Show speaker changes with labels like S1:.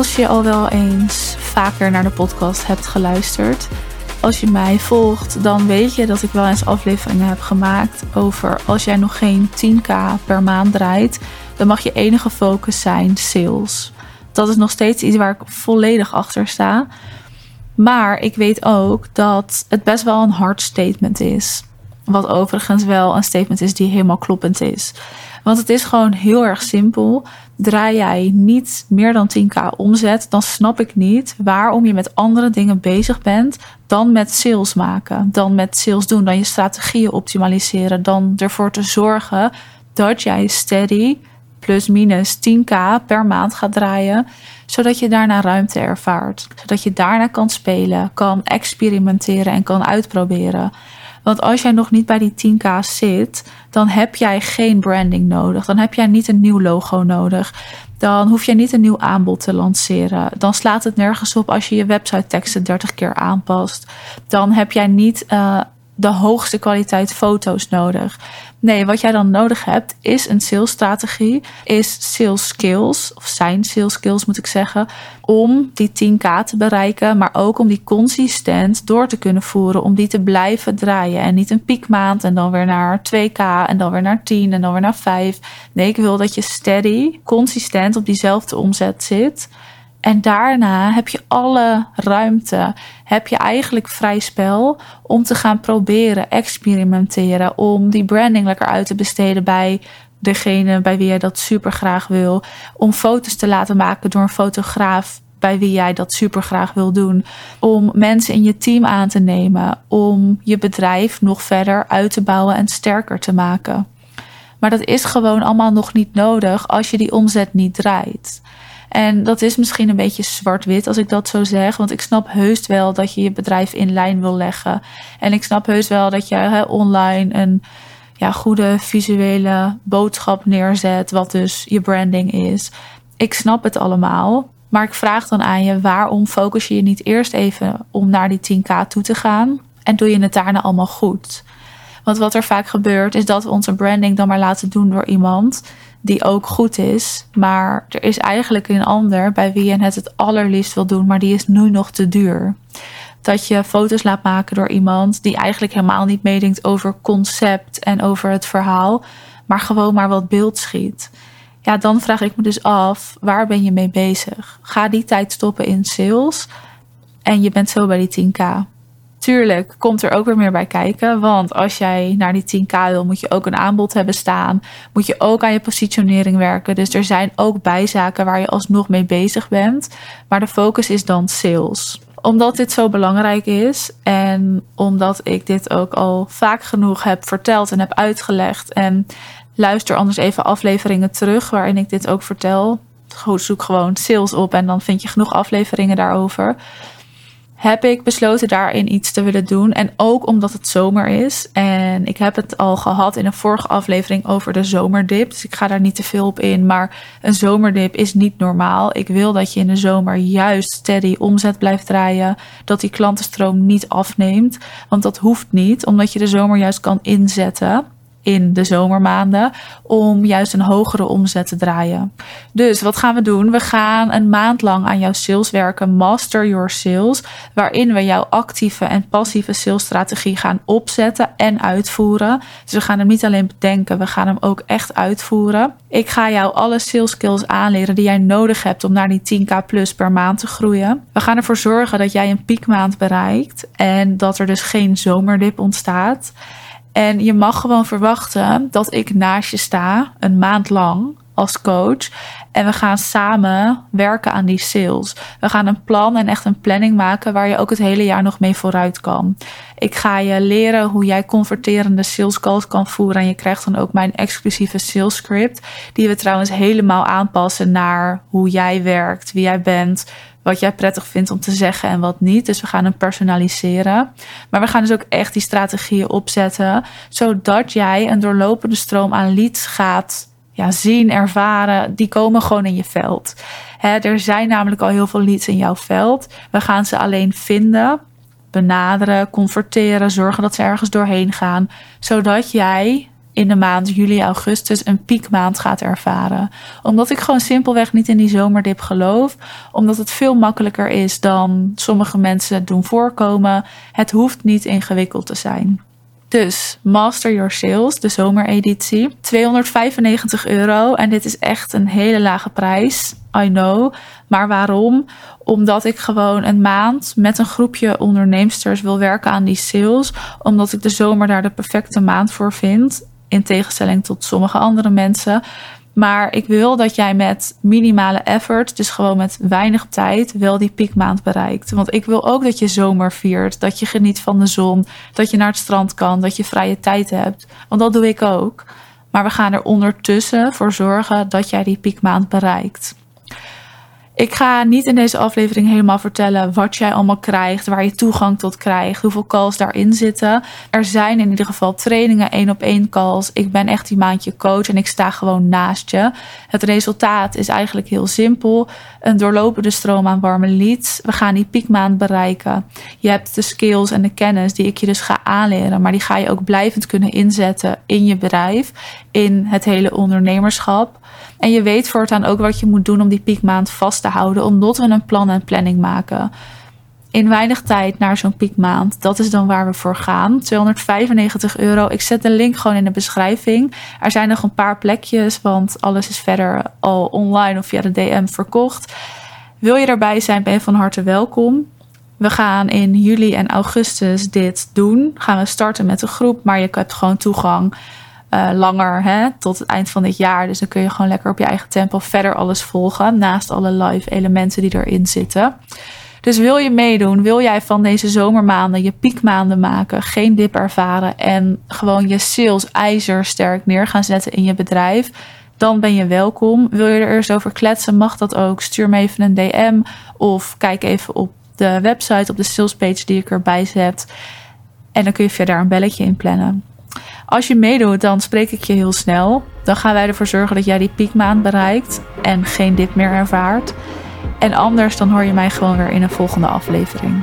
S1: Als je al wel eens vaker naar de podcast hebt geluisterd, als je mij volgt, dan weet je dat ik wel eens afleveringen heb gemaakt over als jij nog geen 10k per maand draait, dan mag je enige focus zijn sales. Dat is nog steeds iets waar ik volledig achter sta. Maar ik weet ook dat het best wel een hard statement is. Wat overigens wel een statement is die helemaal kloppend is. Want het is gewoon heel erg simpel. Draai jij niet meer dan 10k omzet, dan snap ik niet waarom je met andere dingen bezig bent dan met sales maken. Dan met sales doen, dan je strategieën optimaliseren, dan ervoor te zorgen dat jij steady plus minus 10k per maand gaat draaien, zodat je daarna ruimte ervaart. Zodat je daarna kan spelen, kan experimenteren en kan uitproberen. Want als jij nog niet bij die 10k zit, dan heb jij geen branding nodig. Dan heb jij niet een nieuw logo nodig. Dan hoef je niet een nieuw aanbod te lanceren. Dan slaat het nergens op als je je website teksten 30 keer aanpast. Dan heb jij niet uh, de hoogste kwaliteit foto's nodig. Nee, wat jij dan nodig hebt is een salesstrategie, is sales skills, of zijn sales skills moet ik zeggen, om die 10k te bereiken, maar ook om die consistent door te kunnen voeren, om die te blijven draaien. En niet een piekmaand en dan weer naar 2k en dan weer naar 10 en dan weer naar 5. Nee, ik wil dat je steady, consistent op diezelfde omzet zit. En daarna heb je alle ruimte, heb je eigenlijk vrij spel om te gaan proberen, experimenteren, om die branding lekker uit te besteden bij degene bij wie jij dat super graag wil, om foto's te laten maken door een fotograaf bij wie jij dat super graag wil doen, om mensen in je team aan te nemen, om je bedrijf nog verder uit te bouwen en sterker te maken. Maar dat is gewoon allemaal nog niet nodig als je die omzet niet draait. En dat is misschien een beetje zwart-wit als ik dat zo zeg. Want ik snap heus wel dat je je bedrijf in lijn wil leggen. En ik snap heus wel dat je online een ja, goede visuele boodschap neerzet. Wat dus je branding is. Ik snap het allemaal. Maar ik vraag dan aan je, waarom focus je je niet eerst even om naar die 10k toe te gaan? En doe je het daarna allemaal goed? Want wat er vaak gebeurt, is dat we onze branding dan maar laten doen door iemand die ook goed is. Maar er is eigenlijk een ander bij wie je het het allerliefst wil doen, maar die is nu nog te duur. Dat je foto's laat maken door iemand die eigenlijk helemaal niet meedenkt over concept en over het verhaal, maar gewoon maar wat beeld schiet. Ja, dan vraag ik me dus af, waar ben je mee bezig? Ga die tijd stoppen in sales en je bent zo bij die 10k. Tuurlijk komt er ook weer meer bij kijken. Want als jij naar die 10k wil, moet je ook een aanbod hebben staan. Moet je ook aan je positionering werken. Dus er zijn ook bijzaken waar je alsnog mee bezig bent. Maar de focus is dan sales omdat dit zo belangrijk is en omdat ik dit ook al vaak genoeg heb verteld en heb uitgelegd. En luister anders even afleveringen terug waarin ik dit ook vertel. Zoek gewoon sales op en dan vind je genoeg afleveringen daarover heb ik besloten daarin iets te willen doen. En ook omdat het zomer is. En ik heb het al gehad in een vorige aflevering over de zomerdip. Dus ik ga daar niet te veel op in. Maar een zomerdip is niet normaal. Ik wil dat je in de zomer juist steady omzet blijft draaien. Dat die klantenstroom niet afneemt. Want dat hoeft niet, omdat je de zomer juist kan inzetten in de zomermaanden om juist een hogere omzet te draaien. Dus wat gaan we doen? We gaan een maand lang aan jouw sales werken, Master Your Sales, waarin we jouw actieve en passieve salesstrategie gaan opzetten en uitvoeren. Dus we gaan hem niet alleen bedenken, we gaan hem ook echt uitvoeren. Ik ga jou alle sales skills aanleren die jij nodig hebt om naar die 10k plus per maand te groeien. We gaan ervoor zorgen dat jij een piekmaand bereikt en dat er dus geen zomerdip ontstaat. En je mag gewoon verwachten dat ik naast je sta, een maand lang als coach. En we gaan samen werken aan die sales. We gaan een plan en echt een planning maken waar je ook het hele jaar nog mee vooruit kan. Ik ga je leren hoe jij converterende sales calls kan voeren. En je krijgt dan ook mijn exclusieve sales script. Die we trouwens helemaal aanpassen naar hoe jij werkt, wie jij bent, wat jij prettig vindt om te zeggen en wat niet. Dus we gaan hem personaliseren. Maar we gaan dus ook echt die strategieën opzetten, zodat jij een doorlopende stroom aan leads gaat ja, zien, ervaren. Die komen gewoon in je veld. er zijn namelijk al heel veel leads in jouw veld. We gaan ze alleen vinden, benaderen, converteren, zorgen dat ze ergens doorheen gaan, zodat jij in de maand juli, augustus een piekmaand gaat ervaren. Omdat ik gewoon simpelweg niet in die zomerdip geloof. Omdat het veel makkelijker is dan sommige mensen doen voorkomen. Het hoeft niet ingewikkeld te zijn. Dus Master Your Sales, de zomereditie. 295 euro. En dit is echt een hele lage prijs. I know. Maar waarom? Omdat ik gewoon een maand met een groepje onderneemsters wil werken aan die sales. Omdat ik de zomer daar de perfecte maand voor vind. In tegenstelling tot sommige andere mensen. Maar ik wil dat jij met minimale effort, dus gewoon met weinig tijd, wel die piekmaand bereikt. Want ik wil ook dat je zomer viert, dat je geniet van de zon, dat je naar het strand kan, dat je vrije tijd hebt. Want dat doe ik ook. Maar we gaan er ondertussen voor zorgen dat jij die piekmaand bereikt. Ik ga niet in deze aflevering helemaal vertellen wat jij allemaal krijgt, waar je toegang tot krijgt, hoeveel calls daarin zitten. Er zijn in ieder geval trainingen, één op één calls. Ik ben echt die maandje coach en ik sta gewoon naast je. Het resultaat is eigenlijk heel simpel. Een doorlopende stroom aan warme leads. We gaan die piekmaand bereiken. Je hebt de skills en de kennis die ik je dus ga aanleren, maar die ga je ook blijvend kunnen inzetten in je bedrijf, in het hele ondernemerschap. En je weet voortaan ook wat je moet doen om die piekmaand vast te houden, omdat we een plan en planning maken. In weinig tijd naar zo'n piekmaand. Dat is dan waar we voor gaan. 295 euro. Ik zet de link gewoon in de beschrijving. Er zijn nog een paar plekjes, want alles is verder al online of via de DM verkocht. Wil je erbij zijn, ben je van harte welkom. We gaan in juli en augustus dit doen. Gaan we starten met een groep, maar je hebt gewoon toegang uh, langer hè, tot het eind van dit jaar. Dus dan kun je gewoon lekker op je eigen tempo verder alles volgen. Naast alle live elementen die erin zitten. Dus wil je meedoen, wil jij van deze zomermaanden je piekmaanden maken, geen dip ervaren en gewoon je sales ijzersterk neer gaan zetten in je bedrijf, dan ben je welkom. Wil je er eens over kletsen, mag dat ook. Stuur me even een DM of kijk even op de website, op de salespage die ik erbij zet. En dan kun je verder een belletje in plannen. Als je meedoet, dan spreek ik je heel snel. Dan gaan wij ervoor zorgen dat jij die piekmaand bereikt en geen dip meer ervaart. En anders dan hoor je mij gewoon weer in een volgende aflevering.